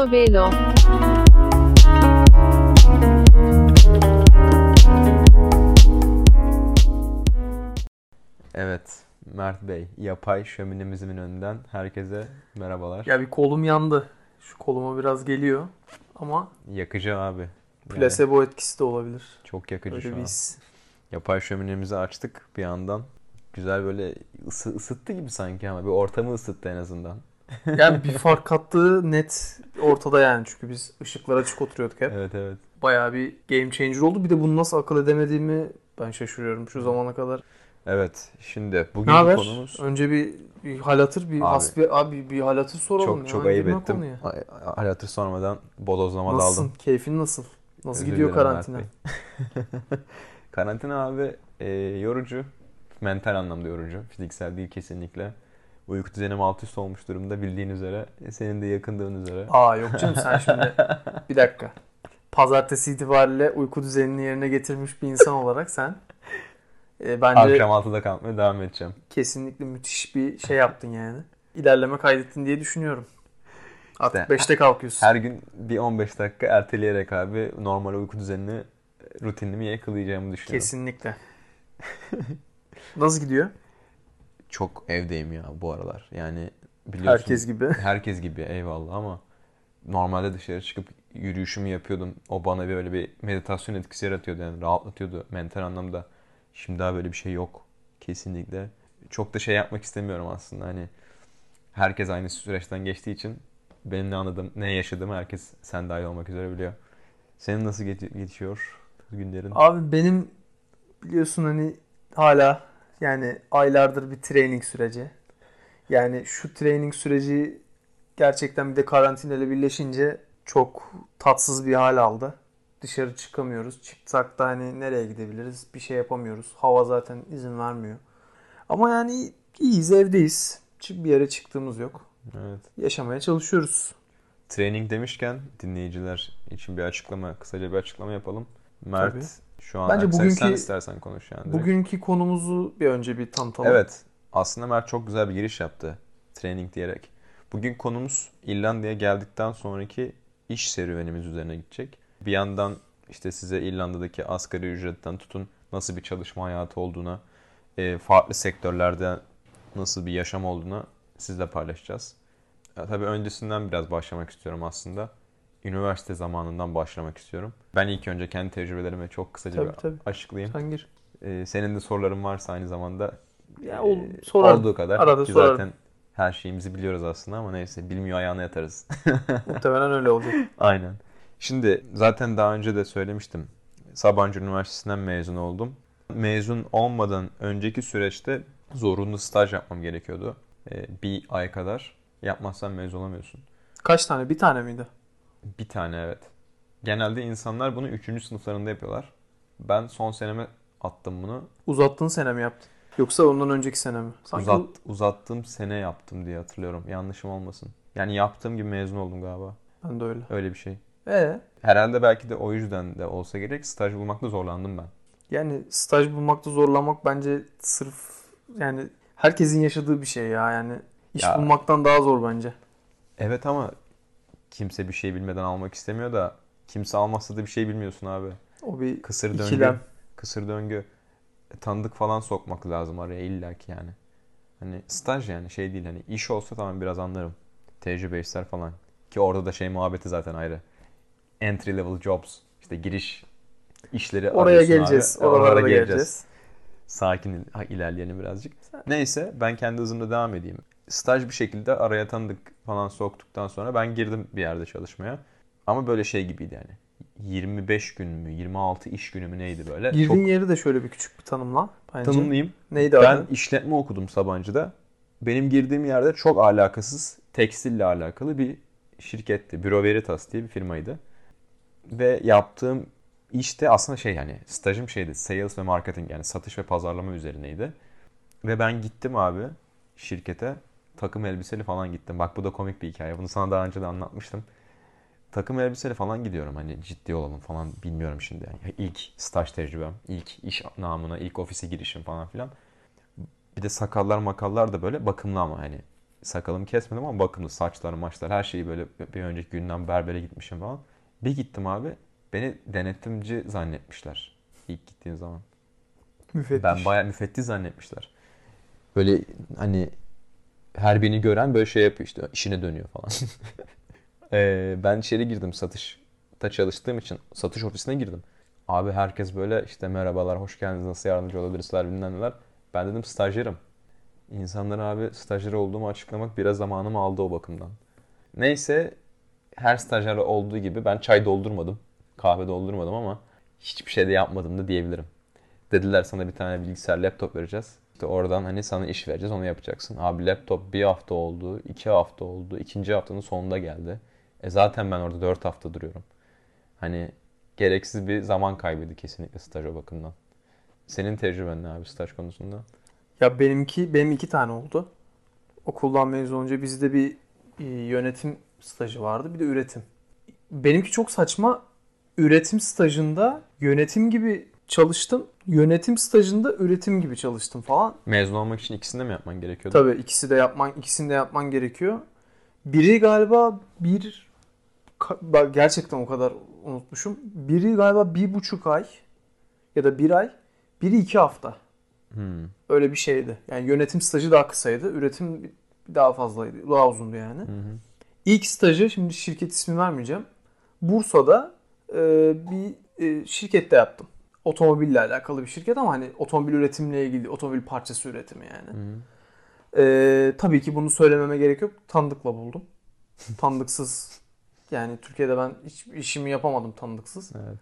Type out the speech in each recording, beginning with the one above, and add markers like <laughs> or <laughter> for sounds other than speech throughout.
Portobello Evet, Mert Bey, yapay şöminemizin önünden herkese merhabalar. Ya bir kolum yandı. Şu koluma biraz geliyor. Ama Yakıcı abi. Yani plasebo etkisi de olabilir. çok yakıcı Öyle şu an. his. Yapay şöminemizi açtık bir yandan. Güzel böyle ısı, ısıttı gibi sanki ama bir ortamı ısıttı en azından. Yani bir fark kattığı net ortada yani. Çünkü biz ışıklar açık oturuyorduk hep. Evet evet. Bayağı bir game changer oldu. Bir de bunu nasıl akıl edemediğimi ben şaşırıyorum şu zamana kadar. Evet, şimdi Ne bugünkü haber? konumuz Önce bir, bir hal hatır, bir Abi. hasbi, abi bir hal hatır soralım çok ya. çok ayıp ettim. Hal hatır sormadan bodozlama Nasılsın? daldım. Keyfin nasıl? Nasıl Özür gidiyor karantina? <laughs> Karantina abi e, yorucu. Mental anlamda yorucu. Fiziksel değil kesinlikle. Uyku düzenim alt üst olmuş durumda bildiğin üzere. E, Senin de yakındığın üzere. Aa yok canım sen şimdi <laughs> bir dakika. Pazartesi itibariyle uyku düzenini yerine getirmiş bir insan olarak sen e, bence Akşam 6'da kalkmaya devam edeceğim. kesinlikle müthiş bir şey yaptın yani. İlerleme kaydettin diye düşünüyorum. Artık İşte 5'te kalkıyorsun. Her gün bir 15 dakika erteleyerek abi normal uyku düzenini rutinimi yakalayacağımı düşünüyorum. Kesinlikle. Nasıl gidiyor? Çok evdeyim ya bu aralar. Yani biliyorsun. Herkes gibi. <laughs> Herkes gibi eyvallah ama normalde dışarı çıkıp yürüyüşümü yapıyordum. O bana böyle bir meditasyon etkisi yaratıyordu yani rahatlatıyordu mental anlamda. Şimdi daha böyle bir şey yok kesinlikle. Çok da şey yapmak istemiyorum aslında hani herkes aynı süreçten geçtiği için benim ne anladığım, ne yaşadığımı herkes sen dahil olmak üzere biliyor. Senin nasıl geç- geçiyor günlerin? Abi benim biliyorsun hani hala yani aylardır bir training süreci. Yani şu training süreci gerçekten bir de karantina ile birleşince çok tatsız bir hal aldı. Dışarı çıkamıyoruz. Çıksak da hani nereye gidebiliriz? Bir şey yapamıyoruz. Hava zaten izin vermiyor. Ama yani iyiyiz, evdeyiz. Çık- Bir yere çıktığımız yok. Evet. Yaşamaya çalışıyoruz. Training demişken dinleyiciler için bir açıklama, kısaca bir açıklama yapalım. Mert Tabii. Şu an Bence sen- bugünkü- sen istersen konuş yani. direkt. Bugünkü konumuzu bir önce bir tanıtalım. Evet. Aslında Mert çok güzel bir giriş yaptı. Training diyerek. Bugün konumuz İrlanda'ya geldikten sonraki iş serüvenimiz üzerine gidecek. Bir yandan işte size İrlanda'daki asgari ücretten tutun nasıl bir çalışma hayatı olduğuna, e, farklı sektörlerde nasıl bir yaşam olduğuna sizle paylaşacağız. Tabii öncesinden biraz başlamak istiyorum aslında. Üniversite zamanından başlamak istiyorum. Ben ilk önce kendi tecrübelerimi çok kısaca Tabii, bir tabii. açıklayayım. Sen gir. Ee, senin de soruların varsa aynı zamanda Ya ol, ee, sorarım. olduğu kadar Arada ki sorarım. zaten her şeyimizi biliyoruz aslında ama neyse bilmiyor ayağına yatarız. <laughs> Muhtemelen öyle olacak. <laughs> Aynen. Şimdi zaten daha önce de söylemiştim. Sabancı Üniversitesi'nden mezun oldum. Mezun olmadan önceki süreçte zorunlu staj yapmam gerekiyordu. Ee, bir ay kadar. Yapmazsan mezun olamıyorsun. Kaç tane? Bir tane miydi? Bir tane evet. Genelde insanlar bunu 3. sınıflarında yapıyorlar. Ben son seneme attım bunu. Uzattığın sene mi yaptın? Yoksa ondan önceki sene mi? Sanki Uzat, uzattığım sene yaptım diye hatırlıyorum. Yanlışım olmasın. Yani yaptığım gibi mezun oldum galiba. ben de öyle. Öyle bir şey. Ee, Herhalde belki de o yüzden de olsa gerek staj bulmakta zorlandım ben. yani staj bulmakta zorlanmak bence sırf yani herkesin yaşadığı bir şey ya yani iş Ya- bulmaktan daha zor bence. Evet ama kimse bir şey bilmeden almak istemiyor da kimse almazsa da bir şey bilmiyorsun abi. O bir Kısır döngü. ikilem. Kısır döngü. E, tanıdık falan sokmak lazım araya illaki yani. Hani staj yani şey değil hani iş olsa tamam biraz anlarım. Tecrübe işler falan. Ki orada da şey muhabbeti zaten ayrı. Entry level jobs. İşte giriş işleri Oraya geleceğiz. abi. Oralara Oralara da geleceğiz. Sakin ilerleyelim birazcık. Neyse ben kendi hızımda devam edeyim. Staj bir şekilde araya tanıdık falan soktuktan sonra ben girdim bir yerde çalışmaya. Ama böyle şey gibiydi yani. 25 gün mü 26 iş günü mü neydi böyle. Girdiğin Çok yeri de şöyle bir küçük bir tanımla bence. tanımlayayım. Neydi Ben adı? işletme okudum Sabancı'da. Benim girdiğim yerde çok alakasız tekstille alakalı bir şirketti. Büro Veritas diye bir firmaydı. Ve yaptığım işte aslında şey yani stajım şeydi sales ve marketing yani satış ve pazarlama üzerineydi. Ve ben gittim abi şirkete takım elbiseli falan gittim. Bak bu da komik bir hikaye. Bunu sana daha önce de anlatmıştım. Takım elbiseli falan gidiyorum hani ciddi olalım falan bilmiyorum şimdi. Yani ilk staj tecrübem, ilk iş namına, ilk ofise girişim falan filan. Bir de sakallar makallar da böyle bakımlı ama hani sakalımı kesmedim ama bakımlı saçlar maçlar her şeyi böyle bir önceki günden berbere gitmişim falan. Bir gittim abi beni denetimci zannetmişler ilk gittiğim zaman. Müfettiş. Ben bayağı müfettiş zannetmişler. Böyle hani her birini gören böyle şey yapıyor işte işine dönüyor falan. <laughs> Ee, ben içeri girdim satışta çalıştığım için satış ofisine girdim. Abi herkes böyle işte merhabalar hoş geldiniz nasıl yardımcı olabilirsler bilmem neler. Ben dedim stajyerim. İnsanlara abi stajyer olduğumu açıklamak biraz zamanımı aldı o bakımdan. Neyse her stajyer olduğu gibi ben çay doldurmadım. Kahve doldurmadım ama hiçbir şey de yapmadım da diyebilirim. Dediler sana bir tane bilgisayar laptop vereceğiz. İşte oradan hani sana iş vereceğiz onu yapacaksın. Abi laptop bir hafta oldu, iki hafta oldu, ikinci haftanın sonunda geldi. E zaten ben orada dört hafta duruyorum. Hani gereksiz bir zaman kaybıydı kesinlikle staj o bakımdan. Senin tecrüben ne abi staj konusunda? Ya benimki benim iki tane oldu. Okuldan mezun olunca bizde bir e, yönetim stajı vardı, bir de üretim. Benimki çok saçma. Üretim stajında yönetim gibi çalıştım. Yönetim stajında üretim gibi çalıştım falan. Mezun olmak için ikisini de mi yapman gerekiyordu? Tabii ikisi de yapman ikisini de yapman gerekiyor. Biri galiba bir gerçekten o kadar unutmuşum. Biri galiba bir buçuk ay ya da bir ay. Biri iki hafta. Hmm. Öyle bir şeydi. Yani yönetim stajı daha kısaydı. Üretim daha fazlaydı. Daha uzundu yani. Hı. İlk stajı şimdi şirket ismi vermeyeceğim. Bursa'da e, bir e, şirkette yaptım. Otomobille alakalı bir şirket ama hani otomobil üretimle ilgili otomobil parçası üretimi yani. Hı hı. E, tabii ki bunu söylememe gerek yok. Tanıdıkla buldum. <laughs> Tanıdıksız yani Türkiye'de ben hiç işimi yapamadım tanıdıksız. Evet.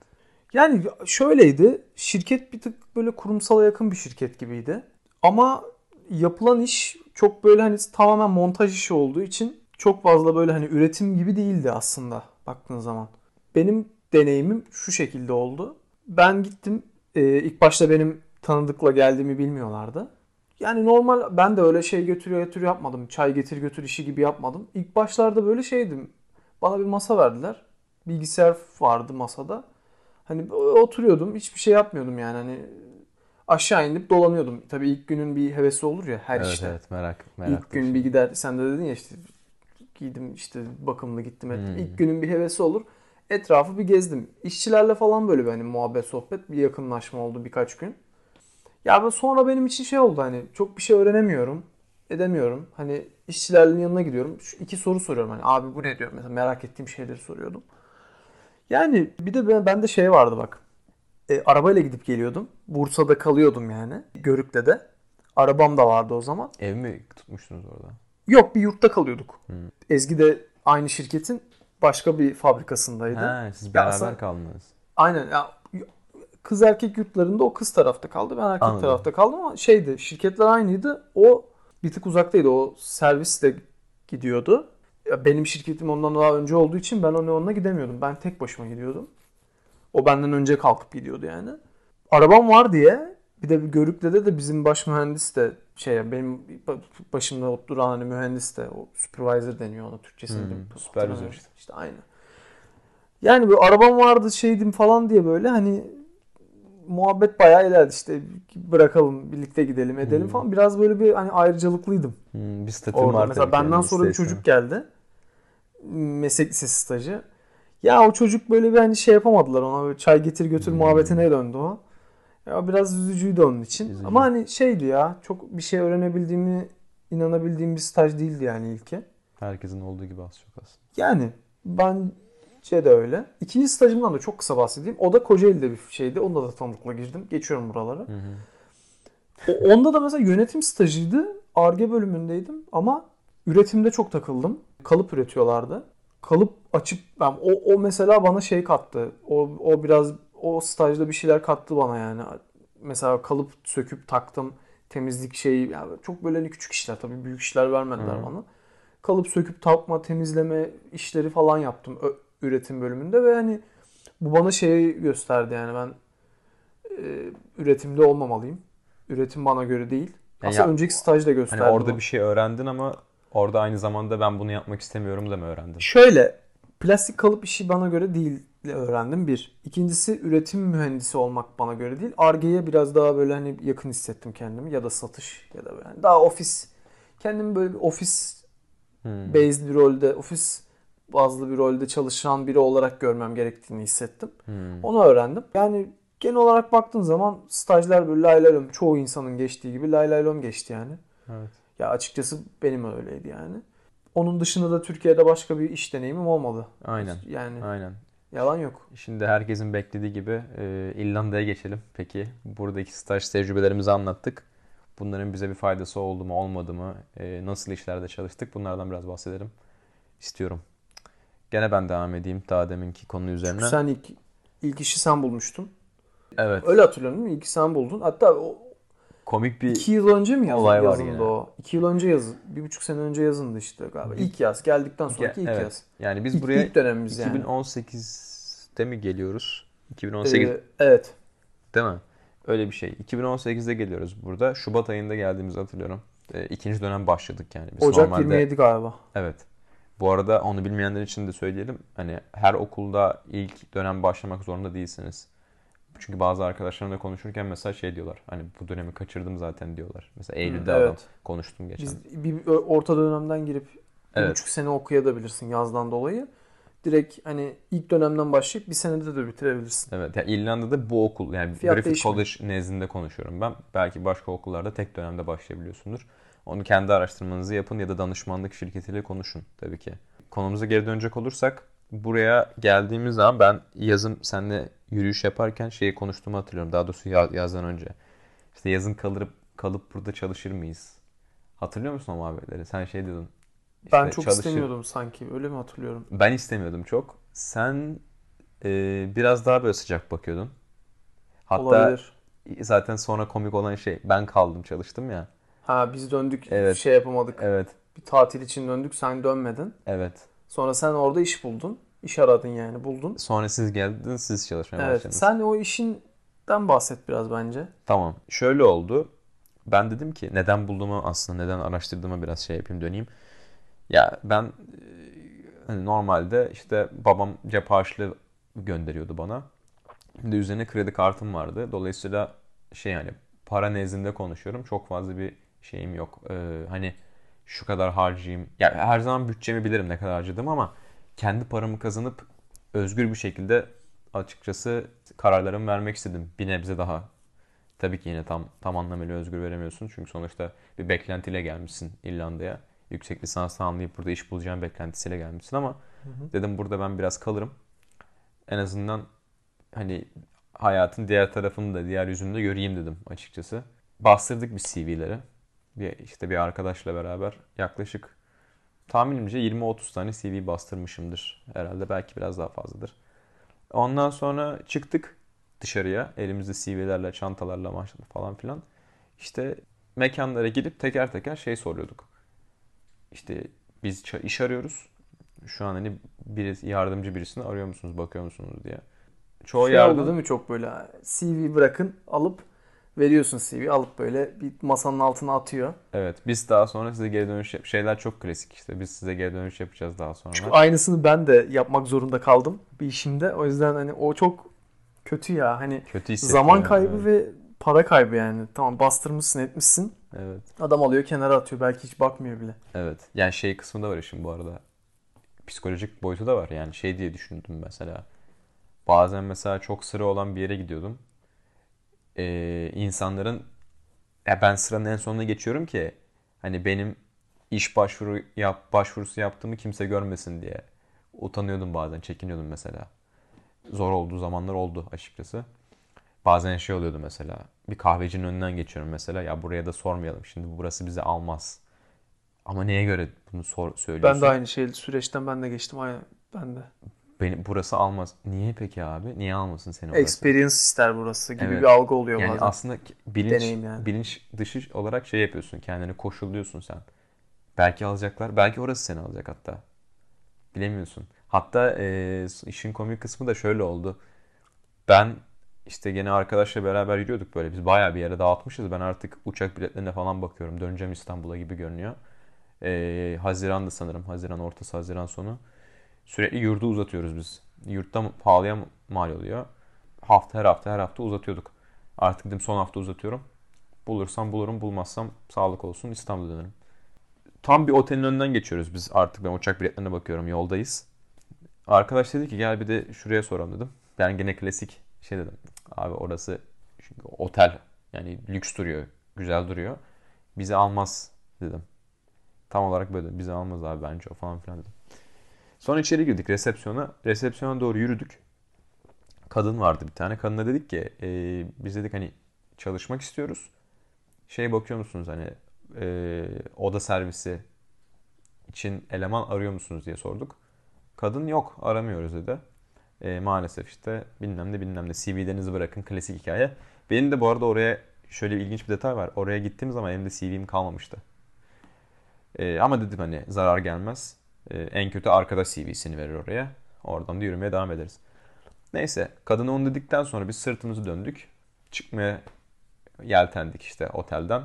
Yani şöyleydi. Şirket bir tık böyle kurumsala yakın bir şirket gibiydi. Ama yapılan iş çok böyle hani tamamen montaj işi olduğu için çok fazla böyle hani üretim gibi değildi aslında baktığın zaman. Benim deneyimim şu şekilde oldu. Ben gittim. e, ilk başta benim tanıdıkla geldiğimi bilmiyorlardı. Yani normal ben de öyle şey götürüyor götürüyor yapmadım. Çay getir götür işi gibi yapmadım. İlk başlarda böyle şeydim. Bana bir masa verdiler. Bilgisayar vardı masada. Hani oturuyordum. Hiçbir şey yapmıyordum yani. Hani aşağı inip dolanıyordum. Tabii ilk günün bir hevesi olur ya her evet işte. evet merak merak. İlk gün bir gider. Sen de dedin ya işte giydim işte bakımlı gittim ettim. Hmm. İlk günün bir hevesi olur. Etrafı bir gezdim. İşçilerle falan böyle bir hani muhabbet sohbet bir yakınlaşma oldu birkaç gün. Ya ben sonra benim için şey oldu hani çok bir şey öğrenemiyorum. Edemiyorum. Hani işçilerin yanına gidiyorum. Şu iki soru soruyorum hani abi bu ne diyor mesela merak ettiğim şeyleri soruyordum. Yani bir de ben- bende şey vardı bak. E, arabayla gidip geliyordum. Bursa'da kalıyordum yani. Görük'te de. Arabam da vardı o zaman. Ev mi tutmuştunuz orada? Yok bir yurtta kalıyorduk. Hmm. Ezgi de aynı şirketin başka bir fabrikasındaydı. Ha, siz beraber aslında- kaldınız. Aynen ya kız erkek yurtlarında o kız tarafta kaldı. Ben erkek Anladım. tarafta kaldım ama şeydi şirketler aynıydı. O bir tık uzaktaydı. O servisle gidiyordu. Ya benim şirketim ondan daha önce olduğu için ben ona onunla gidemiyordum. Ben tek başıma gidiyordum. O benden önce kalkıp gidiyordu yani. Arabam var diye bir de bir Görük'te de, de bizim baş mühendis de şey benim başımda oturan hani mühendis de o supervisor deniyor ona Türkçesini Hmm, supervisor işte. İşte aynı. Yani böyle arabam vardı şeydim falan diye böyle hani muhabbet bayağı ilerdi işte bırakalım birlikte gidelim edelim Hmm. falan. Biraz böyle bir hani ayrıcalıklıydım. Hmm, bir statüm Orada var mesela benden yani, sonra bir çocuk geldi. Meslek lisesi stajı. Ya o çocuk böyle bir hani şey yapamadılar ona böyle çay getir götür Hmm. muhabbetine döndü o. Ya biraz üzücüydü onun için. Üzücü. Ama hani şeydi ya çok bir şey öğrenebildiğimi inanabildiğim bir staj değildi yani ilki. Herkesin olduğu gibi az çok aslında. Yani bence de öyle. İkinci stajımdan da çok kısa bahsedeyim. O da Kocaeli'de bir şeydi. Onda da tanıdıkla girdim. Geçiyorum buraları. Hı hı. O- Onda da mesela yönetim stajıydı. Arge bölümündeydim ama üretimde çok takıldım. Kalıp üretiyorlardı. Kalıp açıp ben o, o mesela bana şey kattı. O, o biraz o stajda bir şeyler kattı bana yani. Mesela kalıp söküp taktım. Temizlik şeyi yani çok böyle hani küçük işler tabii büyük işler vermediler Hı. bana. Kalıp söküp takma, temizleme işleri falan yaptım ö- üretim bölümünde ve hani bu bana şeyi gösterdi yani ben e, üretimde olmamalıyım. Üretim bana göre değil. Yani Aslında ya- önceki stajda gösterdi. Hani orada bu. bir şey öğrendin ama orada aynı zamanda ben bunu yapmak istemiyorum da mı öğrendin? Şöyle plastik kalıp işi bana göre değil öğrendim bir. İkincisi üretim mühendisi olmak bana göre değil. Arge'ye biraz daha böyle hani yakın hissettim kendimi ya da satış ya da böyle daha ofis kendimi böyle bir ofis Hmm. based bir rolde, ofis bazlı bir rolde çalışan biri olarak görmem gerektiğini hissettim. Hmm. Onu öğrendim. Yani genel olarak baktığın zaman stajlar böyle lay lay çoğu insanın geçtiği gibi lay lay lom geçti yani. Evet. Ya açıkçası benim öyleydi yani. Onun dışında da Türkiye'de başka bir iş deneyimim olmadı. Aynen. Yani Aynen. Yalan yok. Şimdi herkesin beklediği gibi e, İrlanda'ya geçelim. Peki buradaki staj tecrübelerimizi anlattık. Bunların bize bir faydası oldu mu olmadı mı? E, nasıl işlerde çalıştık? Bunlardan biraz bahsedelim istiyorum. Gene ben devam edeyim daha deminki konu üzerine. Sen ilk ilk işi sen bulmuştun. Evet. Öyle hatırlıyorum değil mi? İlk sen buldun. Hatta o Komik bir iki yıl önce mi yazın, Olay var yazındı yine. o? İki yıl önce yazın. Bir buçuk sene önce yazındı işte galiba. İlk yaz. Geldikten sonraki ilk evet. yaz. Yani biz İlk, buraya ilk dönemimiz yani. 2018'te mi geliyoruz? 2018 Ee, evet. değil mi? Öyle bir şey. 2018'de geliyoruz burada. Şubat ayında geldiğimizi hatırlıyorum. E, ikinci dönem başladık yani. Biz Ocak normalde 27 galiba. Evet. Bu arada onu bilmeyenler için de söyleyelim. Hani her okulda ilk dönem başlamak zorunda değilsiniz. Çünkü bazı arkadaşlarımla konuşurken mesela şey diyorlar. Hani bu dönemi kaçırdım zaten diyorlar. Mesela Eylül'de evet. adam konuştum geçen. Biz bir orta dönemden girip bir Evet. buçuk sene okuyabilirsin yazdan dolayı. Direkt hani ilk dönemden başlayıp bir senede de bitirebilirsin. Evet. Yani İrlanda'da bu okul yani Fiyat Griffith değişimi. College nezdinde konuşuyorum ben. Belki başka okullarda tek dönemde başlayabiliyorsundur. Onu kendi araştırmanızı yapın ya da danışmanlık şirketiyle konuşun tabii ki. Konumuza geri dönecek olursak buraya geldiğimiz zaman ben yazın seninle yürüyüş yaparken şeyi konuştuğumu hatırlıyorum. Daha doğrusu ya- yazdan önce. İşte yazın kalıp kalıp burada çalışır mıyız? Hatırlıyor musun o muhabbetleri? Sen şey diyordun. ben işte çok çalışır- istemiyordum sanki. Öyle mi hatırlıyorum? Ben istemiyordum çok. Sen e, biraz daha böyle sıcak bakıyordun. Hatta Olabilir. zaten sonra komik olan şey ben kaldım çalıştım ya. Ha biz döndük Evet. şey yapamadık. Evet. Bir tatil için döndük sen dönmedin. Evet. Sonra sen orada iş buldun. İş aradın yani buldun. Sonra siz geldiniz siz çalışmaya Evet. başladınız. Sen o işinden bahset biraz bence. Tamam. Şöyle oldu. Ben dedim ki neden bulduğumu aslında neden araştırdığımı biraz şey yapayım döneyim. Ya ben e, hani normalde işte babam cep harçlığı gönderiyordu bana. Bir de üzerine kredi kartım vardı. Dolayısıyla şey yani para nezdinde konuşuyorum. Çok fazla bir şeyim yok. Ee, hani şu kadar harcayayım. Ya her zaman bütçemi bilirim ne kadar harcadığımı ama kendi paramı kazanıp özgür bir şekilde açıkçası kararlarımı vermek istedim. Bir nebze daha. Tabii ki yine tam tam anlamıyla özgür veremiyorsun. Çünkü sonuçta bir beklentiyle gelmişsin İrlanda'ya. Yüksek lisans tamamlayıp burada iş bulacağın beklentisiyle gelmişsin ama dedim burada ben biraz kalırım. En azından hani hayatın diğer tarafını da diğer yüzünü de göreyim dedim açıkçası. Bastırdık bir CV'leri. Bir, işte bir arkadaşla beraber yaklaşık tahminimce 20-30 tane CV bastırmışımdır herhalde. Belki biraz daha fazladır. Ondan sonra çıktık dışarıya. Elimizde CV'lerle, çantalarla maçladı falan filan. İşte mekanlara gidip teker teker şey soruyorduk. İşte biz iş arıyoruz. Şu an hani birisi, yardımcı birisini arıyor musunuz, bakıyor musunuz diye. Çoğu şey yardım... oldu değil mi çok böyle CV bırakın alıp veriyorsun CV alıp böyle bir masanın altına atıyor. Evet, biz daha sonra size geri dönüş yap- şeyler çok klasik işte. Biz size geri dönüş yapacağız daha sonra. Çünkü aynısını ben de yapmak zorunda kaldım bir işimde. O yüzden hani o çok kötü ya. Hani Kötü zaman kaybı evet. ve para kaybı yani. Tamam bastırmışsın etmişsin. Evet. Adam alıyor kenara atıyor. Belki hiç bakmıyor bile. Evet. Yani şey kısmı da var işin bu arada. Psikolojik boyutu da var. Yani şey diye düşündüm mesela. Bazen mesela çok sıra olan bir yere gidiyordum. Ee, insanların ya ben sıranın en sonuna geçiyorum ki hani benim iş başvuru yap başvurusu yaptığımı kimse görmesin diye. Utanıyordum bazen, çekiniyordum mesela. Zor olduğu zamanlar oldu açıkçası. Bazen şey oluyordu mesela. Bir kahvecinin önünden geçiyorum mesela. Ya buraya da sormayalım. Şimdi burası bizi almaz. Ama neye göre bunu sor, söylüyorsun? Ben de aynı şey süreçten ben de geçtim. Aynen ben de. Beni burası almaz. Niye peki abi? Niye almasın seni orası? Experience ister burası gibi Evet. bir algı oluyor Yani bazen. aslında bilinç yani. bilinç dışı olarak şey yapıyorsun. Kendini koşulluyorsun sen. Belki alacaklar. Belki orası seni alacak hatta. Bilemiyorsun. Hatta e, işin komik kısmı da şöyle oldu. Ben işte gene arkadaşla beraber yürüyorduk böyle. Biz bayağı bir yere dağıtmışız. Ben artık uçak biletlerine falan bakıyorum. Döneceğim İstanbul'a gibi görünüyor. E, Haziran'da sanırım. Haziran ortası, Haziran sonu. Sürekli yurdu uzatıyoruz biz. Yurtta pahalıya mal oluyor. Hafta her hafta her hafta uzatıyorduk. Artık dedim son hafta uzatıyorum. Bulursam bulurum, bulmazsam sağlık olsun İstanbul'a dönerim. Tam bir otelin önünden geçiyoruz biz artık ben uçak biletlerine bakıyorum yoldayız. Arkadaş dedi ki gel bir de şuraya soralım dedim. Ben gene klasik şey dedim. Abi orası çünkü otel yani lüks duruyor, güzel duruyor. Bizi almaz dedim. Tam olarak böyle bizi almaz abi bence o falan filan dedim. Sonra içeri girdik resepsiyona. Resepsiyona doğru yürüdük. Kadın vardı bir tane. Kadına dedik ki e, biz dedik hani çalışmak istiyoruz. Şey bakıyor musunuz hani e, oda servisi için eleman arıyor musunuz diye sorduk. Kadın yok aramıyoruz dedi. E, maalesef işte bilmem ne bilmem ne CV'lerinizi bırakın klasik hikaye. Benim de bu arada oraya şöyle bir ilginç bir detay var. Oraya gittiğim zaman elimde CV'm kalmamıştı. E, ama dedim hani zarar gelmez. E, en kötü arkadaş CV'sini verir oraya. Oradan da yürümeye devam ederiz. Neyse kadın onu dedikten sonra biz sırtımızı döndük. Çıkmaya yeltendik işte otelden.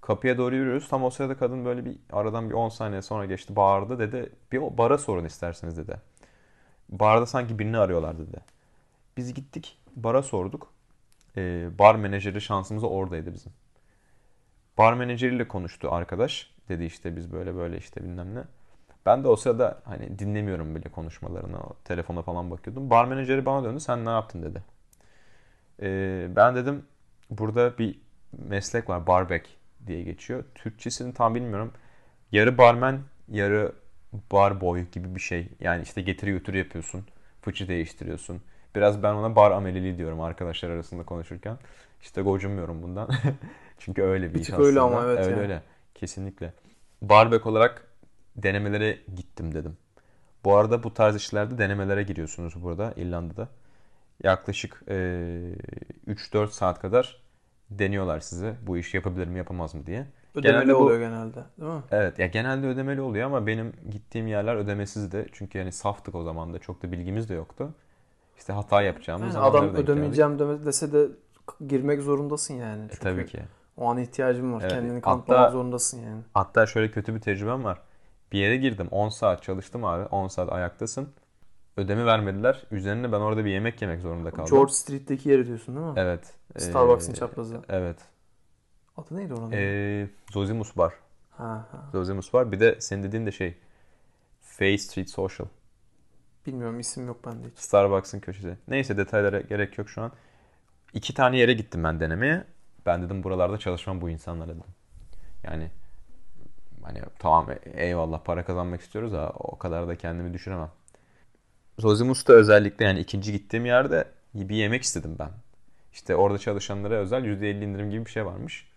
Kapıya doğru yürüyoruz. Tam o sırada kadın böyle bir aradan bir 10 saniye sonra geçti. Bağırdı dedi. Bir bara sorun isterseniz dedi. Barda sanki birini arıyorlar dedi. Biz gittik bara sorduk. Ee, bar menajeri şansımız oradaydı bizim. Bar menajeriyle konuştu arkadaş. Dedi işte biz böyle böyle işte bilmem ne. Ben de o sırada hani dinlemiyorum bile konuşmalarını. Telefona falan bakıyordum. Bar menajeri bana döndü. Sen ne yaptın dedi. Ee, ben dedim burada bir meslek var. Barback diye geçiyor. Türkçesini tam bilmiyorum. Yarı barmen, yarı bar boy gibi bir şey. Yani işte getiri götür yapıyorsun. Fıçı değiştiriyorsun. Biraz ben ona bar ameliliği diyorum arkadaşlar arasında konuşurken. İşte gocunmuyorum bundan. <laughs> Çünkü öyle bir, Bir iş aslında. öyle ama evet Öyle yani. öyle. Kesinlikle. Barback olarak denemelere gittim dedim. Bu arada bu tarz işlerde denemelere giriyorsunuz burada İrlanda'da. Yaklaşık eee, 3-4 saat kadar deniyorlar size bu işi yapabilir mi yapamaz mı diye. Ödemeli Genelde bu- oluyor genelde. Değil mi? Evet ya genelde ödemeli oluyor ama benim gittiğim yerler ödemesizdi. Çünkü yani saftık o zaman da çok da bilgimiz de yoktu. İşte hata yapacağımız Yani adam geldik. ödemeyeceğim deme- dese de girmek zorundasın yani. E, Çünkü tabii ki. O an ihtiyacın var. Evet. Kendini Hatta- kanıtlamak zorundasın yani. Hatta şöyle kötü bir tecrübem var. Bir yere girdim 10 saat çalıştım abi. 10 saat ayaktasın. Ödeme vermediler. Üzerine ben orada bir yemek yemek zorunda kaldım. George Street'teki yeri diyorsun değil mi? Evet. Starbucks'ın Ee, çaprazı. Evet. Adı neydi oranın? Ee, Zosimus Bar. Ha, ha. Zosimus Bar. Bir de senin dediğin de şey. Face Street Social. Bilmiyorum isim yok bende hiç. Starbucks'ın köşesi. Neyse detaylara gerek yok şu an. İki tane yere gittim ben denemeye. Ben dedim buralarda çalışmam bu insanlara dedim. Yani hani tamam eyvallah para kazanmak istiyoruz ama o kadar da kendimi düşüremem. Zosimus'ta özellikle yani ikinci gittiğim yerde bir yemek istedim ben. İşte orada çalışanlara özel %50 indirim gibi bir şey varmış.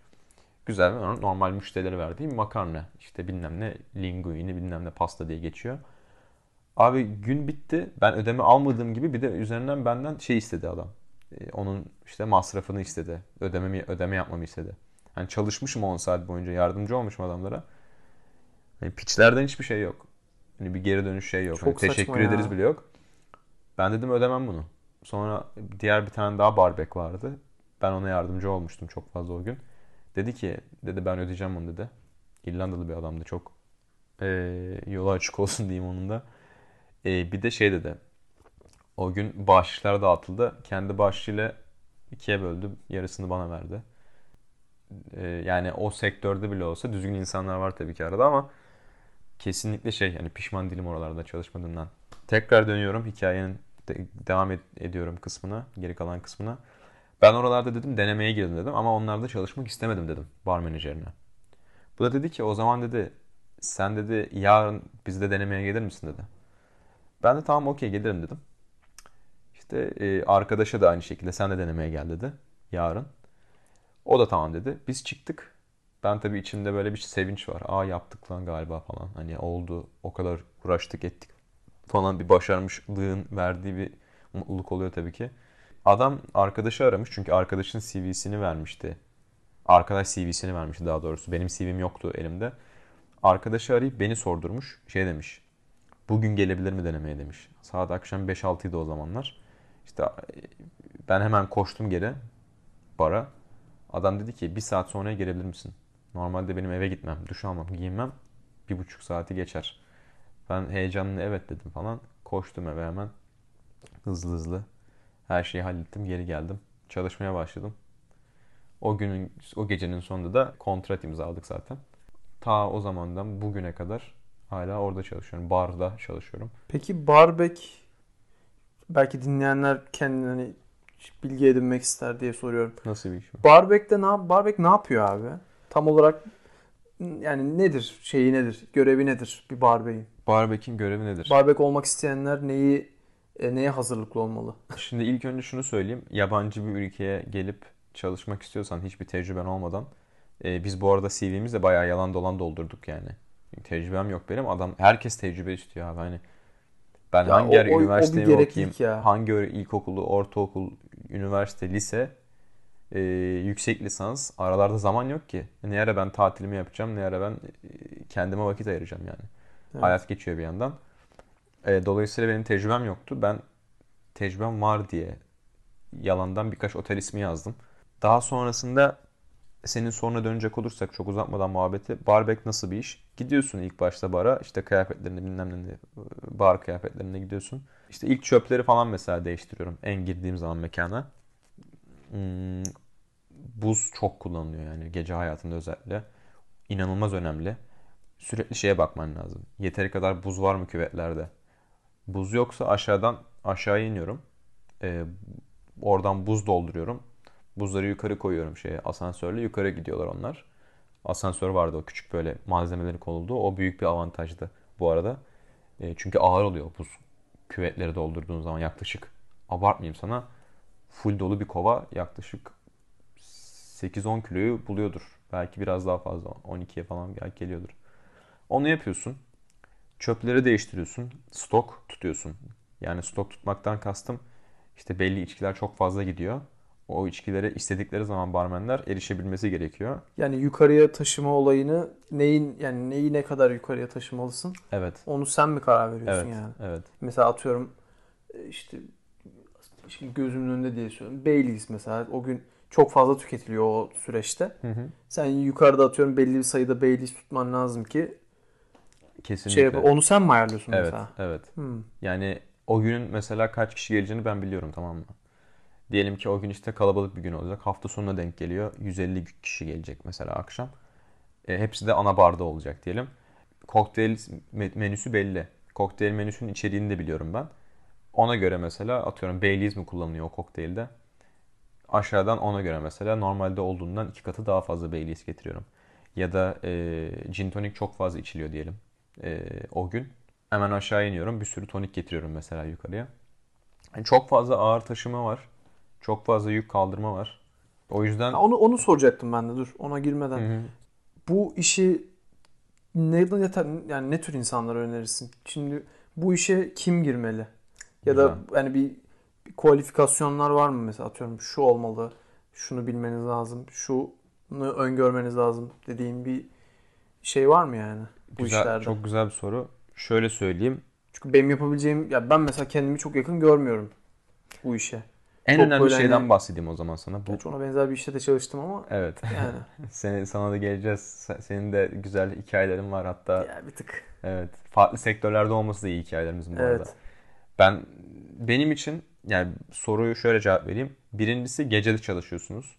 Güzel normal müşterilere verdiğim makarna. işte bilmem ne linguini bilmem ne pasta diye geçiyor. Abi gün bitti. Ben ödeme almadığım gibi bir de üzerinden benden şey istedi adam. Ee, onun işte masrafını istedi. Ödememi, ödeme yapmamı istedi. Hani çalışmışım 10 saat boyunca yardımcı olmuşum adamlara. Hani piçlerden hiçbir şey yok. Hani bir geri dönüş şey yok. Çok Hani teşekkür ya. ederiz bile yok. Ben dedim ödemem bunu. Sonra diğer bir tane daha barbek vardı. Ben ona yardımcı olmuştum çok fazla o gün. Dedi ki dedi ben ödeyeceğim onu dedi. İrlandalı bir adamdı çok. Ee, yolu açık olsun <laughs> diyeyim onun da. Ee, bir de şey dedi. O gün bağışlar dağıtıldı. Kendi bağışıyla ikiye böldü. Yarısını bana verdi. Ee, yani o sektörde bile olsa düzgün insanlar var tabii ki arada ama kesinlikle şey yani pişman değilim oralarda çalışmadığımdan. Tekrar dönüyorum hikayenin de- devam ed- ediyorum kısmına, geri kalan kısmına. Ben oralarda dedim denemeye girdim dedim ama onlarda çalışmak istemedim dedim bar menajerine. Bu da dedi ki o zaman dedi sen dedi yarın bizde denemeye gelir misin dedi. Ben de tamam okey gelirim dedim. İşte e, arkadaşa da aynı şekilde sen de denemeye gel dedi yarın. O da tamam dedi. Biz çıktık. Ben tabii içimde böyle bir sevinç var. Aa yaptık lan galiba falan. Hani oldu o kadar uğraştık ettik falan bir başarmışlığın verdiği bir mutluluk oluyor tabii ki. Adam arkadaşı aramış çünkü arkadaşın CV'sini vermişti. Arkadaş CV'sini vermişti daha doğrusu. Benim CV'm yoktu elimde. Arkadaşı arayıp beni sordurmuş. Şey demiş. Bugün gelebilir mi denemeye demiş. Saat akşam 5-6 idi o zamanlar. İşte e, ben hemen koştum geri bara. Adam dedi ki bir saat sonra gelebilir misin? Normalde benim eve gitmem, duş almam, giyinmem bir buçuk saati geçer. Ben heyecanlı evet dedim falan. Koştum eve hemen. Hızlı hızlı. Her şeyi hallettim, geri geldim. Çalışmaya başladım. O günün, o gecenin sonunda da kontrat imzaladık zaten. ta o zamandan bugüne kadar hala orada çalışıyorum. Barda çalışıyorum. Peki barbek belki dinleyenler kendini hani bilgi edinmek ister diye soruyorum. Nasıl bir iş bu? Barbek'te ne Barbek ne yapıyor abi? Tam olarak yani nedir? Şeyi nedir? Görevi nedir bir barbeğin? Barbek'in görevi nedir? Barbek olmak isteyenler neyi e, neye hazırlıklı olmalı? Şimdi ilk önce şunu söyleyeyim. Yabancı bir ülkeye gelip çalışmak istiyorsan hiçbir tecrüben olmadan e, biz bu arada CV'mizde bayağı yalan dolan doldurduk yani. Tecrübem yok benim. Adam herkes tecrübe istiyor abi. Hani ben Ya hangi o- yer o- gereklilik okuyayım, ya. hangi ilkokulu, ortaokul, üniversite, lise, e, yüksek lisans aralarda zaman yok ki. Ne ara ben tatilimi yapacağım, ne ara ben e, kendime vakit ayıracağım yani. Evet. Hayat geçiyor bir yandan. E, dolayısıyla benim tecrübem yoktu. Ben tecrübem var diye yalandan birkaç otel ismi yazdım. Daha sonrasında senin soruna dönecek olursak çok uzatmadan muhabbeti. Barbek nasıl bir iş? Gidiyorsun ilk başta bara işte kıyafetlerini bilmem ne bar kıyafetlerine gidiyorsun. İşte ilk çöpleri falan mesela değiştiriyorum en girdiğim zaman mekana. Hmm, buz çok kullanılıyor yani gece hayatında özellikle. İnanılmaz önemli. Sürekli şeye bakman lazım. Yeteri kadar buz var mı küvetlerde? Buz yoksa aşağıdan aşağı iniyorum. Ee, oradan buz dolduruyorum. Buzları yukarı koyuyorum şeye asansörle. Yukarı gidiyorlar onlar. Asansör vardı o küçük böyle malzemelerin konulduğu. O büyük bir avantajdı bu arada. E, çünkü ağır oluyor buz küvetleri doldurduğun zaman yaklaşık. Abartmayayım sana. Full dolu bir kova yaklaşık 8-10 kiloyu buluyordur. Belki biraz daha fazla. 12'ye falan belki geliyordur. Onu yapıyorsun. Çöpleri değiştiriyorsun. Stok tutuyorsun. Yani stok tutmaktan kastım işte belli içkiler çok fazla gidiyor. O içkilere istedikleri zaman barmenler erişebilmesi gerekiyor. Yani yukarıya taşıma olayını neyin yani neyi ne kadar yukarıya taşımalısın? Evet. Onu sen mi karar veriyorsun Evet. yani? Evet. Mesela atıyorum e, işte şimdi gözümün önünde diye söylüyorum. Baileys mesela o gün çok fazla tüketiliyor o süreçte. Hı hı. Sen yukarıda atıyorum belli bir sayıda Baileys tutman lazım ki Kesinlikle. şey yap- onu sen mi ayarlıyorsun Evet, mesela? evet. Hmm. Yani o günün mesela kaç kişi geleceğini ben biliyorum tamam mı? Diyelim ki o gün işte kalabalık bir gün olacak. Hafta sonuna denk geliyor. 150 kişi gelecek mesela akşam. E, hepsi de ana barda olacak diyelim. Kokteyl me- menüsü belli. Kokteyl menüsünün içeriğini de biliyorum ben. Ona göre mesela atıyorum Baileys mi kullanılıyor o kokteylde? Aşağıdan ona göre mesela normalde olduğundan iki katı daha fazla Baileys getiriyorum. Ya da e, gin tonic çok fazla içiliyor diyelim e, o gün. Hemen aşağı iniyorum. Bir sürü tonik getiriyorum mesela yukarıya. Yani çok fazla ağır taşıma var. Çok fazla yük kaldırma var. O yüzden Ha, Onu onu soracaktım ben de dur ona girmeden. Hı hı. Bu işi ne, yani ne tür insanlara önerirsin? Şimdi bu işe kim girmeli? Ya da yani bir, bir kualifikasyonlar var mı mesela atıyorum şu olmalı, şunu bilmeniz lazım, şunu öngörmeniz lazım dediğin bir şey var mı yani bu güzel, işlerde? çok güzel bir soru. Şöyle söyleyeyim. Çünkü benim yapabileceğim ya ben mesela kendimi çok yakın görmüyorum bu işe. En Çok önemli böyle şeyden hani- bahsedeyim o zaman sana. Bu ona benzer bir işte de çalıştım ama evet. yani <laughs> Seni, sana da geleceğiz. Sen- Senin de güzel hikayelerin var hatta. ya bir tık. Evet. Farklı sektörlerde olması da iyi hikayelerimizin bu arada. Evet. Ben benim için yani soruyu şöyle cevap vereyim. Birincisi gece de çalışıyorsunuz.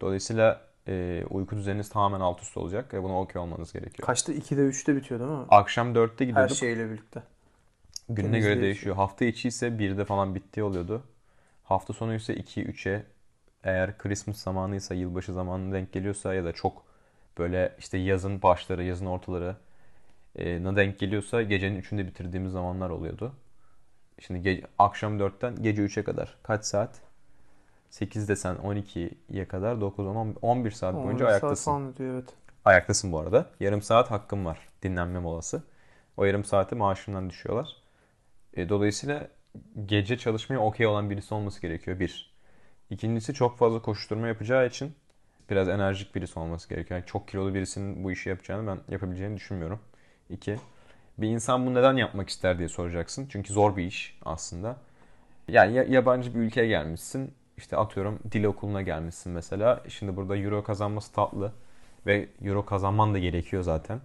Dolayısıyla e, uyku düzeniniz tamamen alt üst olacak ve buna okey olmanız gerekiyor. Kaçta 2'de 3'te bitiyor değil mi? Akşam 4'te Her gidiyorduk. şeyle birlikte. Gününe temizliği göre değişiyor. Hafta içi ise 1'de falan bittiği oluyordu. Hafta sonu ise 2-3'e eğer Christmas zamanıysa, yılbaşı zamanına denk geliyorsa ya da çok böyle işte yazın başları, yazın ortaları e, na denk geliyorsa gecenin 3'ünde bitirdiğimiz zamanlar oluyordu. Şimdi ge- akşam 4'ten gece 3'e kadar kaç saat? 8 desen 12'ye kadar 9 10 11 saat 11 boyunca saat ayaktasın. falan ödüyor, evet. Ayaktasın bu arada. Yarım saat hakkım var. Dinlenme molası. O yarım saati maaşından düşüyorlar. E, dolayısıyla gece çalışmaya okey olan birisi olması gerekiyor. Bir. İkincisi çok fazla koşturma yapacağı için biraz enerjik birisi olması gerekiyor. Yani çok kilolu birisinin bu işi yapacağını ben yapabileceğini düşünmüyorum. İki. Bir insan bunu neden yapmak ister diye soracaksın. Çünkü zor bir iş aslında. Yani ya- yabancı bir ülkeye gelmişsin. İşte atıyorum dil okuluna gelmişsin mesela. Şimdi burada euro kazanması tatlı ve euro kazanman da gerekiyor zaten.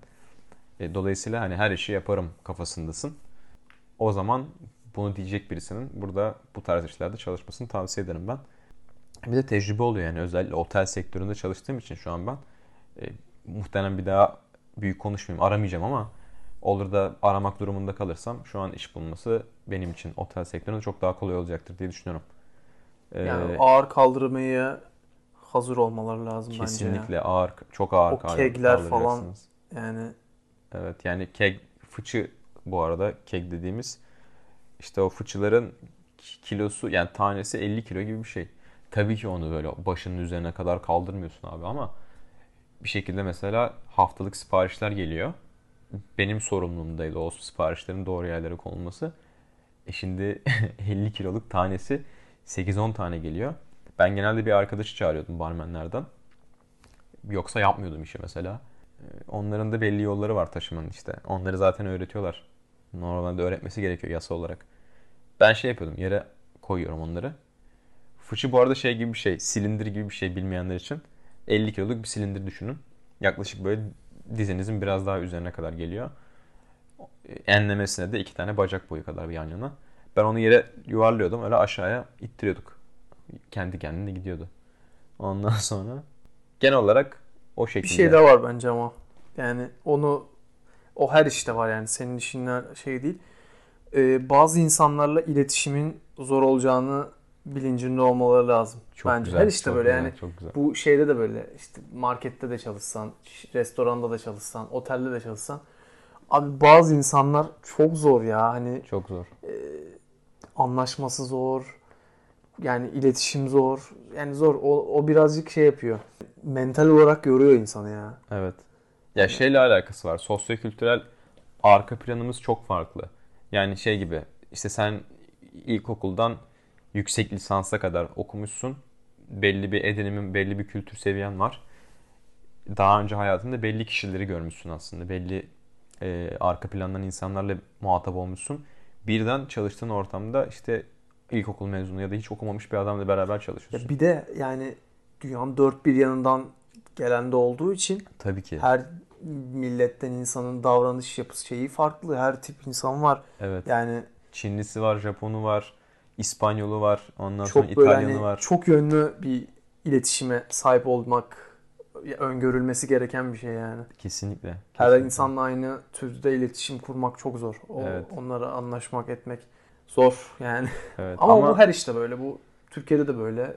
E, dolayısıyla hani her işi yaparım kafasındasın. O zaman bunu diyecek birisinin burada bu tarz işlerde çalışmasını tavsiye ederim ben. Bir de tecrübe oluyor yani özellikle otel sektöründe çalıştığım için şu an ben. E, muhtemelen bir daha büyük konuşmayayım. Aramayacağım ama olur da aramak durumunda kalırsam şu an iş bulması benim için otel sektöründe çok daha kolay olacaktır diye düşünüyorum. Ee, Yani ağır kaldırmaya hazır olmaları lazım bence kesinlikle ağır, çok ağır O kegler falan. Yani Evet yani keg fıçı bu arada keg dediğimiz işte o fıçıların ki- kilosu yani tanesi 50 kilo gibi bir şey. Tabii ki onu böyle başının üzerine kadar kaldırmıyorsun abi ama bir şekilde mesela haftalık siparişler geliyor. Benim sorumluluğumdaydı o siparişlerin doğru yerlere konulması. E şimdi <laughs> 50 kiloluk tanesi 8-10 tane geliyor. Ben genelde bir arkadaşı çağırıyordum barmenlerden. Yoksa yapmıyordum işi mesela. Ee, Onların da belli yolları var taşımanın işte. Onları zaten öğretiyorlar. Normalde öğretmesi gerekiyor yasa olarak. Ben şey yapıyordum yere koyuyorum onları. Fıçı bu arada şey gibi bir şey. Silindir gibi bir şey bilmeyenler için. 50 kiloluk bir silindir düşünün. Yaklaşık böyle dizinizin biraz daha üzerine kadar geliyor. Enlemesine de iki tane bacak boyu kadar bir yan yana. Ben onu yere yuvarlıyordum. Öyle aşağıya ittiriyorduk. Kendi kendine gidiyordu. Ondan <laughs> sonra genel olarak o bir şekilde. şey daha var bence ama. Yani onu o her işte var yani senin işinler şey değil. Ee, bazı insanlarla iletişimin zor olacağını bilincinde olmaları lazım. Çok bence güzel, her işte çok böyle güzel, yani çok güzel. bu şeyde de böyle işte markette de çalışsan, restoranda da çalışsan, otelde de çalışsan abi bazı insanlar çok zor ya hani Çok zor. anlaşması zor. Yani iletişim zor. Yani zor. O, o birazcık şey yapıyor. Mental olarak yoruyor insanı ya. Evet. Ya şeyle alakası var. Sosyokültürel arka planımız çok farklı. Yani şey gibi işte sen ilkokuldan yüksek lisansa kadar okumuşsun. Belli bir edinimin, belli bir kültür seviyen var. Daha önce hayatında belli kişileri görmüşsün aslında. Belli e, arka plandan insanlarla muhatap olmuşsun. Birden çalıştığın ortamda işte ilkokul mezunu ya da hiç okumamış bir adamla beraber ya. çalışıyorsun. Bir de yani dünyanın dört bir yanından gelen de olduğu için Tabii ki. her milletten insanın davranış yapısı şeyi farklı. Her tip insan var. Evet. Yani Çinlisi var, Japonu var, İspanyolu var, ondan sonra çok böyle İtalyanı hani var. çok yönlü bir iletişime sahip olmak öngörülmesi gereken bir şey yani. Kesinlikle. Her kesinlikle. insanla aynı türde iletişim kurmak çok zor. O, Evet. Onlara anlaşmak etmek zor yani. Evet. <laughs> Ama, Ama, bu her işte böyle. Bu Türkiye'de de böyle.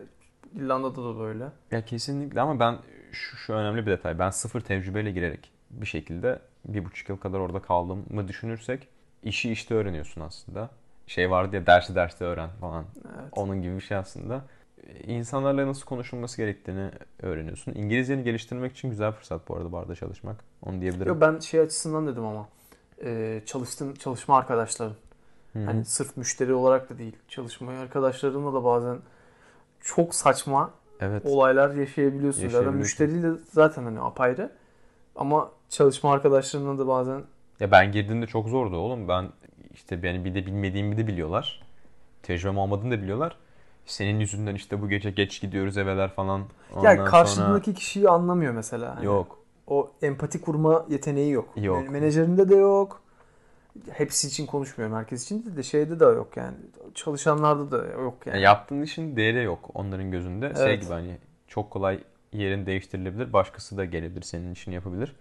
İrlanda'da da böyle. ya kesinlikle ama ben şu, şu önemli bir detay. Ben sıfır tecrübeyle girerek bir şekilde bir buçuk yıl kadar orada kaldığımı düşünürsek işi işte öğreniyorsun aslında. Şey vardı ya dersi derste öğren falan. Evet. Onun gibi bir şey aslında. İnsanlarla nasıl konuşulması gerektiğini öğreniyorsun. İngilizceni geliştirmek için güzel fırsat bu arada barda çalışmak. Onu diyebilirim. Yo, ben şey açısından dedim ama. E, çalıştığım çalışma arkadaşlarım. Hı hı. Hani sırf müşteri olarak da değil. Çalışma arkadaşlarımla da bazen çok saçma evet. olaylar yaşayabiliyorsun. Zaten müşteriyle zaten hani apayrı. Ama çalışma arkadaşlarımla da bazen Ya ben girdiğimde çok zordu oğlum. Ben işte beni bir de bilmediğimi de biliyorlar. Tecrübem olmadığını da biliyorlar. Senin yüzünden işte bu gece geç gidiyoruz eveler falan. ya Ondan karşındaki kişiyi anlamıyor mesela. sonra... Hani Yok. O empati kurma yeteneği yok. Yok. Men- Menajerinde de yok. Hepsi için konuşmuyorum. Herkes için de, de şeyde de yok yani. Çalışanlarda da yok yani. Yani yaptığın işin değeri yok onların gözünde. Şey Evet. gibi hani çok kolay yerin değiştirilebilir. Başkası da gelebilir senin işini yapabilir.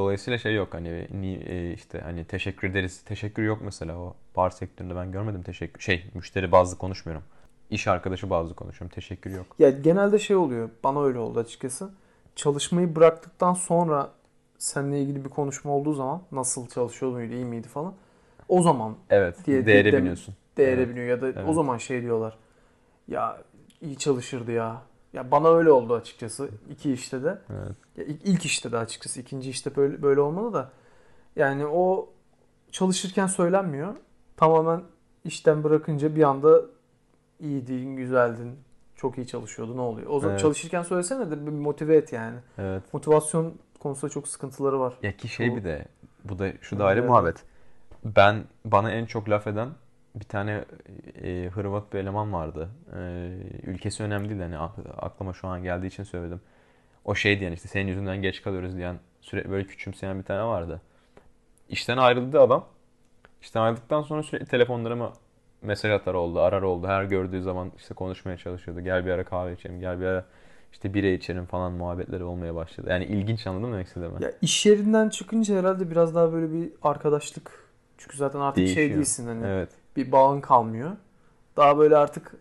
Dolayısıyla şey yok hani ni- e, işte hani teşekkür ederiz. Teşekkür yok mesela o bar sektöründe ben görmedim teşekkür. Şey müşteri bazlı konuşmuyorum. İş arkadaşı bazlı konuşuyorum. Teşekkür yok. Ya genelde şey oluyor. Bana öyle oldu açıkçası. Çalışmayı bıraktıktan sonra seninle ilgili bir konuşma olduğu zaman nasıl çalışıyor muydu, iyi miydi falan. O zaman Evet. Diye- değere diye- biniyorsun. değere Evet. biniyor ya da o Evet. zaman şey diyorlar. Ya iyi çalışırdı ya. Ya bana öyle oldu açıkçası iki işte de. Evet. Ya ilk, ilk işte de açıkçası ikinci işte böyle böyle olmalı da. Yani o çalışırken söylenmiyor. Tamamen işten bırakınca bir anda iyiydin, güzeldin, çok iyi çalışıyordu ne oluyor? O zaman Evet. çalışırken söylesene de bir motive et yani. Evet. Motivasyon konusunda çok sıkıntıları var. Ya ki şey bir de bu da şu da ayrı Evet. muhabbet. Ben bana en çok laf eden bir tane e, Hırvat bir eleman vardı. E, ülkesi önemli değil hani ak- aklıma şu an geldiği için söyledim. O şey diyen işte senin yüzünden geç kalıyoruz diyen sürekli böyle küçümseyen bir tane vardı. İşten ayrıldı adam. İşten ayrıldıktan sonra sürekli telefonlarıma mesaj atar oldu, arar oldu. Her gördüğü zaman işte konuşmaya çalışıyordu. Gel bir ara kahve içelim, gel bir ara işte bire içerim falan muhabbetleri olmaya başladı. Yani ilginç anladın mı demek istediğimi? Ya iş yerinden çıkınca herhalde biraz daha böyle bir arkadaşlık. Çünkü zaten artık şey Değişiyor. değilsin hani Evet. Bir bağın kalmıyor. Daha böyle artık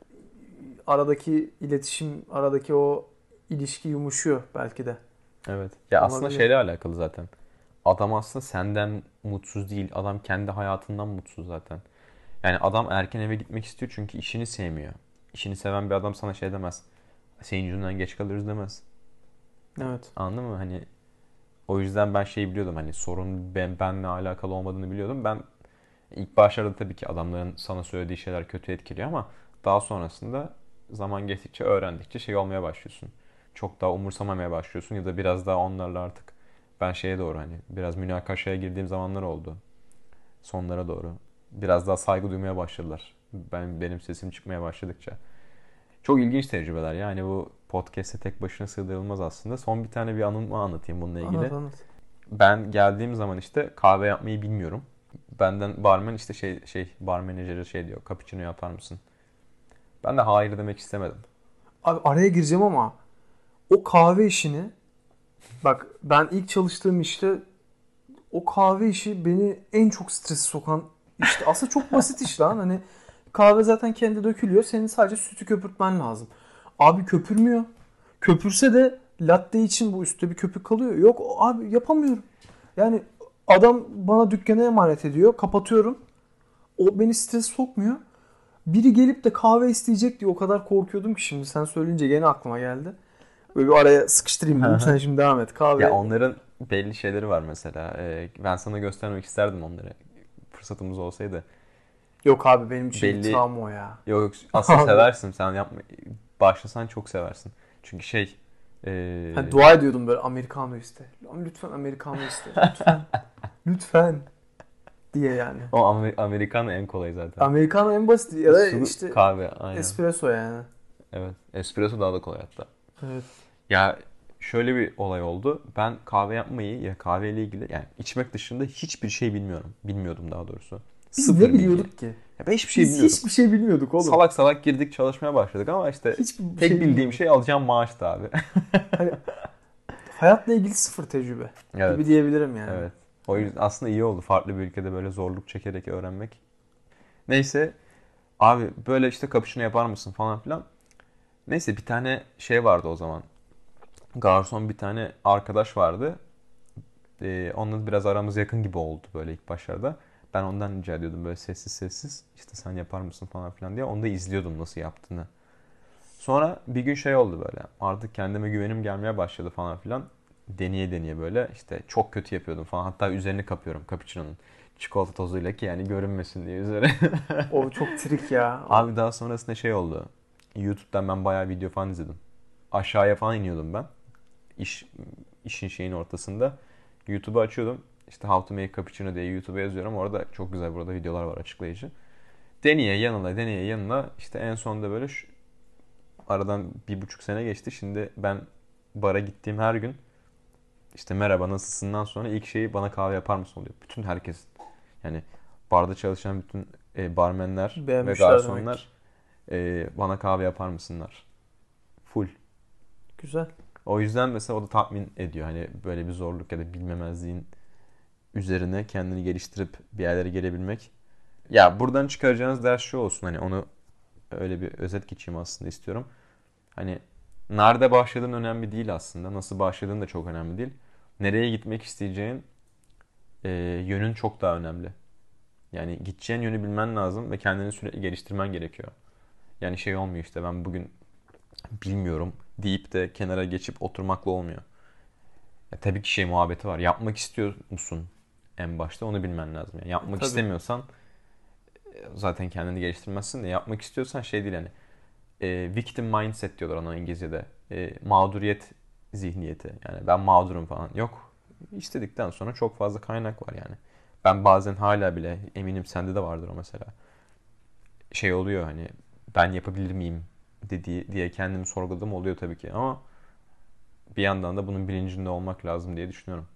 aradaki iletişim, aradaki o ilişki yumuşuyor belki de. Evet. Ya aslında Olabilir. şeyle alakalı zaten. Adam aslında senden mutsuz değil. Adam kendi hayatından mutsuz zaten. Yani adam erken eve gitmek istiyor çünkü işini sevmiyor. İşini seven bir adam sana şey demez. Senin yüzünden geç kalırız demez. Evet. Anladın mı? Hani o yüzden ben şey biliyordum hani sorun ben benle alakalı olmadığını biliyordum. Ben ilk başlarda tabii ki adamların sana söylediği şeyler kötü etkiliyor ama daha sonrasında zaman geçtikçe öğrendikçe şey olmaya başlıyorsun. Çok daha umursamamaya başlıyorsun ya da biraz daha onlarla artık ben şeye doğru hani biraz münakaşaya girdiğim zamanlar oldu. Sonlara doğru. Biraz daha saygı duymaya başladılar. Ben benim sesim çıkmaya başladıkça. Çok ilginç tecrübeler. Yani bu podcast'e tek başına sığdırılmaz aslında. Son bir tane bir anımı anlatayım bununla ilgili. Anlat anlat. Ben geldiğim zaman işte kahve yapmayı bilmiyorum. Benden barmen işte şey şey bar menajeri şey diyor. Cappuccino yapar mısın? Ben de hayır demek istemedim. Abi araya gireceğim ama o kahve işini bak ben ilk çalıştığım işte o kahve işi beni en çok strese sokan işte aslında çok basit iş lan hani kahve zaten kendi dökülüyor senin sadece sütü köpürtmen lazım. Abi köpürmüyor. Köpürse de latte için bu üstte bir köpük kalıyor. Yok abi yapamıyorum. Yani adam bana dükkanı emanet ediyor. Kapatıyorum. O beni stres sokmuyor. Biri gelip de kahve isteyecek diye o kadar korkuyordum ki şimdi sen söyleyince gene aklıma geldi. Böyle bir araya sıkıştırayım dedim. Sen şimdi devam et. Kahve. Ya onların belli şeyleri var mesela. Ee, ben sana göstermek isterdim onları. Fırsatımız olsaydı. Yok abi benim için Belli- travma o ya. Yok yok aslında <laughs> seversin sen yapma. Başlasan çok seversin. Çünkü şey ee, Hani dua ediyordum böyle Americano iste. Lütfen Americano iste. <laughs> Lütfen. Lütfen. Diye yani. o Amer- Amerikan en kolay zaten. Americano en basit ya da Sulu işte kahve aynen. espresso yani. evet. Espresso daha da kolay hatta. Evet. Ya şöyle bir olay oldu. Ben kahve yapmayı ya kahveyle ilgili yani içmek dışında hiçbir şey bilmiyorum. Bilmiyordum daha doğrusu. Biz Sıfır ne bilgi. biliyorduk ki? Ya ben hiçbir şey Biz bilmiyordum. hiçbir şey bilmiyorduk oğlum. Salak salak girdik çalışmaya başladık ama işte Hiçbir tek şey bildiğim şey alacağım maaştı abi. Hayatla ilgili sıfır tecrübe evet. gibi diyebilirim yani. Evet. O yüzden aslında iyi oldu farklı bir ülkede böyle zorluk çekerek öğrenmek. Neyse abi böyle işte cappuccino yapar mısın falan filan. Neyse bir tane şey vardı o zaman. Garson bir tane arkadaş vardı. Ee, onunla biraz aramız yakın gibi oldu böyle ilk başlarda. Ben ondan rica ediyordum böyle sessiz sessiz. işte sen yapar mısın falan filan diye. Onu da izliyordum nasıl yaptığını. Sonra bir gün şey oldu böyle. Artık kendime güvenim gelmeye başladı falan filan. Deneye deneye böyle işte çok kötü yapıyordum falan. Hatta üzerini kapıyorum cappuccino'nun. Çikolata tozuyla ki yani görünmesin diye üzeri. <laughs> O çok trik ya. Abi daha sonrasında şey oldu. YouTube'dan ben bayağı video falan izledim. Aşağıya falan iniyordum ben. İş, işin şeyin ortasında. YouTube'u açıyordum. İşte How to Make Cappuccino diye YouTube'a yazıyorum. Orada çok güzel burada videolar var açıklayıcı. Deneye yanına deneye yanına işte en sonunda böyle şu, aradan bir buçuk sene geçti. Şimdi ben bara gittiğim her gün işte merhaba nasılsından sonra ilk şeyi bana kahve yapar mısın oluyor. Bütün herkes yani barda çalışan bütün e, barmenler ve Beğenmişler garsonlar e, bana kahve yapar mısınlar. Full. Güzel. O yüzden mesela o da tatmin ediyor. Hani böyle bir zorluk ya da bilmemezliğin üzerine kendini geliştirip bir yerlere gelebilmek. Ya buradan çıkaracağınız ders şu olsun. Hani onu öyle bir özet geçeyim aslında istiyorum. Hani nerede başladığın önemli değil aslında. Nasıl başladığın da çok önemli değil. Nereye gitmek isteyeceğin e, yönün çok daha önemli. Yani gideceğin yönü bilmen lazım ve kendini sürekli geliştirmen gerekiyor. Yani şey olmuyor işte ben bugün bilmiyorum deyip de kenara geçip oturmakla olmuyor. Ya tabii ki şey muhabbeti var. Yapmak istiyor musun en başta onu bilmen lazım. Yani yapmak Tabii. istemiyorsan e, zaten kendini geliştirmezsin de yapmak istiyorsan şey değil hani e, victim mindset diyorlar ona İngilizce'de. E, mağduriyet zihniyeti. Yani ben mağdurum falan. Yok. İstedikten sonra çok fazla kaynak var yani. Ben bazen hala bile eminim sende de vardır o mesela. Şey oluyor hani ben yapabilir miyim dediği diye kendimi sorguladığım oluyor tabii ki ama bir yandan da bunun bilincinde olmak lazım diye düşünüyorum.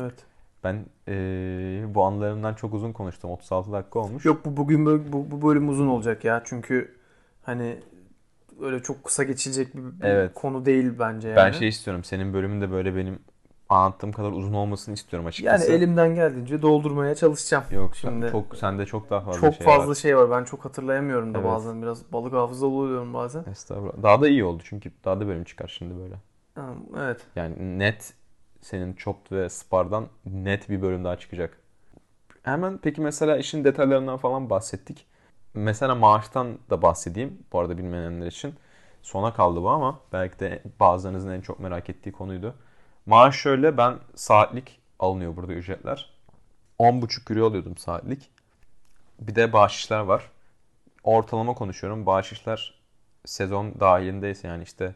Evet. Ben eee, bu anlarımdan çok uzun konuştum. 36 dakika olmuş. Yok bu bugün bu, bu bölüm uzun olacak ya. Çünkü hani öyle çok kısa geçilecek bir, bir Evet. konu değil bence yani. Ben şey istiyorum. Senin bölümün de böyle benim anlattığım kadar uzun olmasını istiyorum yani açıkçası. elimden geldiğince doldurmaya çalışacağım. Yok Şimdi- çok sende çok daha fazla çok şey fazla var. şey var. Ben çok hatırlayamıyorum da Evet. bazen. Biraz balık hafızalı oluyorum bazen. Estağfurullah. Daha da iyi oldu çünkü daha da bölüm çıkar şimdi böyle. Evet. Yani net senin Chopped ve Spar'dan net bir bölüm daha çıkacak. Hemen peki mesela işin detaylarından falan bahsettik. Mesela maaştan da bahsedeyim. Bu arada bilmeyenler için. Sona kaldı bu ama belki de bazılarınızın en çok merak ettiği konuydu. Maaş şöyle ben saatlik alınıyor burada ücretler. 10,5 euro alıyordum saatlik. Bir de bahşişler var. Ortalama konuşuyorum. Bahşişler sezon dahilindeyse yani işte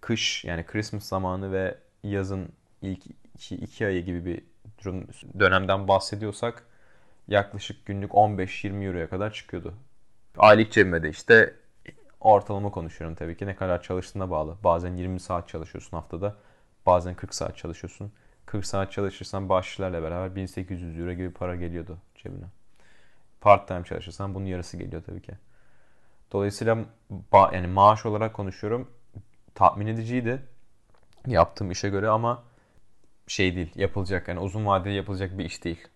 kış yani Christmas zamanı ve yazın ilk iki, iki ayı gibi bir durum- dönemden bahsediyorsak yaklaşık günlük 15-20 euroya kadar çıkıyordu. Aylık cebime de işte ortalama konuşuyorum tabii ki ne kadar çalıştığına bağlı. Bazen 20 saat çalışıyorsun haftada. Bazen 40 saat çalışıyorsun. 40 saat çalışırsan bahşişlerle beraber 1800 euro gibi para geliyordu cebine. Part time çalışırsan bunun yarısı geliyor tabii ki. Dolayısıyla ba- yani maaş olarak konuşuyorum. Tatmin ediciydi yaptığım işe göre ama şey değil yapılacak yani uzun vadeli yapılacak bir iş değil.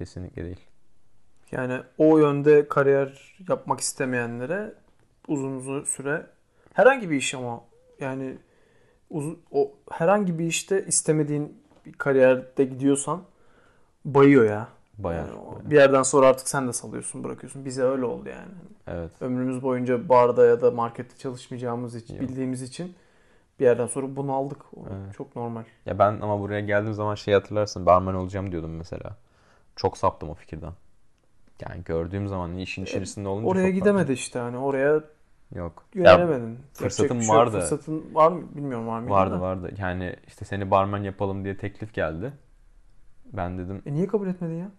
Kesinlikle değil. Yani o yönde kariyer yapmak istemeyenlere uzun uzun süre herhangi bir iş ama yani uzun, o herhangi bir işte istemediğin bir kariyerde gidiyorsan bayıyor ya. Bayağı. Yani bir yerden sonra artık sen de salıyorsun, bırakıyorsun. Bize öyle oldu yani. Evet. Ömrümüz boyunca barda ya da markette çalışmayacağımız için, Yok. bildiğimiz için bir yerden sonra bunu aldık. O Evet. Çok normal. Ya ben ama buraya geldiğim zaman şey hatırlarsın barman olacağım diyordum mesela. Çok saptım o fikirden. Yani gördüğüm zaman işin içerisinde olunca Oraya çok gidemedi işte hani oraya. Yok. Yönelemedin. Fırsatım şey vardı. Fırsatın var mı bilmiyorum var mıydı vardı vardı. Yani işte seni barman yapalım diye teklif geldi. Ben dedim E niye kabul etmedin ya?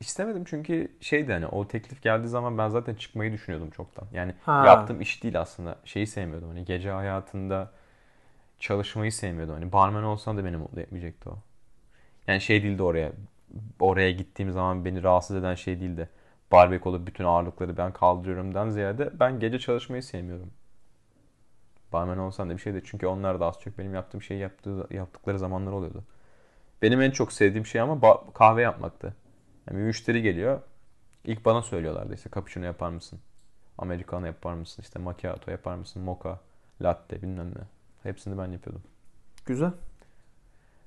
istemedim çünkü şeydi hani o teklif geldiği zaman ben zaten çıkmayı düşünüyordum çoktan. Yani Ha. yaptığım iş değil aslında. Şeyi sevmiyordum. Hani gece hayatında çalışmayı sevmiyordum. Hani barman olsam da beni mutlu etmeyecekti o. Yani şey değildi oraya. Oraya gittiğim zaman beni rahatsız eden şey değildi. Barbekolu bütün ağırlıkları ben kaldırıyorumdan ziyade ben gece çalışmayı sevmiyorum. Barman olsam da bir şeydi. Çünkü onlar da az çok benim yaptığım şeyi yaptığı, yaptıkları zamanlar oluyordu. Benim en çok sevdiğim şey ama kahve yapmaktı. Yani bir müşteri geliyor. İlk bana söylüyorlardı işte cappuccino yapar mısın? Americano yapar mısın? İşte macchiato yapar mısın? Mocha, latte bilmem ne. Hepsini ben yapıyordum. Güzel.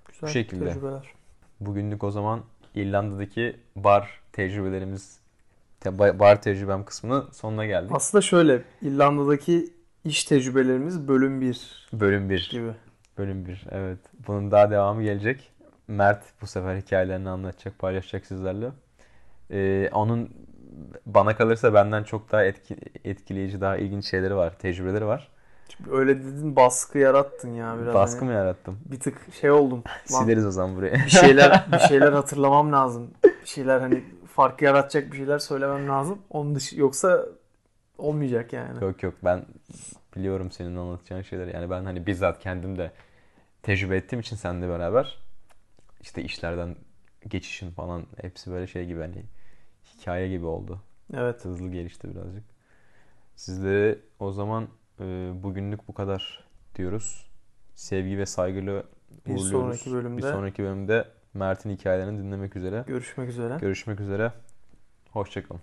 Güzel Bu şekilde. tecrübeler. Bugünlük o zaman İrlanda'daki bar tecrübelerimiz, te- ba- bar tecrübem kısmının sonuna geldik. Aslında şöyle İrlanda'daki iş tecrübelerimiz bölüm 1 Bölüm 1. gibi. Bölüm 1. Evet. Bunun daha devamı gelecek. Mert bu sefer hikayelerini anlatacak, paylaşacak sizlerle. Ee, onun bana kalırsa benden çok daha etki, etkileyici, daha ilginç şeyleri var, tecrübeleri var. Şimdi öyle dedin baskı yarattın ya biraz. Baskı hani mı yarattım? Bir tık şey oldum. <laughs> Sileriz o zaman burayı. bir şeyler <laughs> bir şeyler hatırlamam lazım. Bir şeyler hani fark yaratacak bir şeyler söylemem lazım. Onun dışı yoksa olmayacak yani. Yok yok ben biliyorum senin anlatacağın şeyleri. Yani ben hani bizzat kendim de tecrübe ettiğim için seninle beraber işte işlerden geçişin falan hepsi böyle şey gibi hani hikaye gibi oldu. Evet. Hızlı gelişti birazcık. Sizlere o zaman bugünlük bu kadar diyoruz. Sevgi ve saygıyla Bir uğurluyoruz. sonraki bölümde Bir sonraki bölümde Mert'in hikayelerini dinlemek üzere. görüşmek üzere. Görüşmek üzere. Hoşçakalın.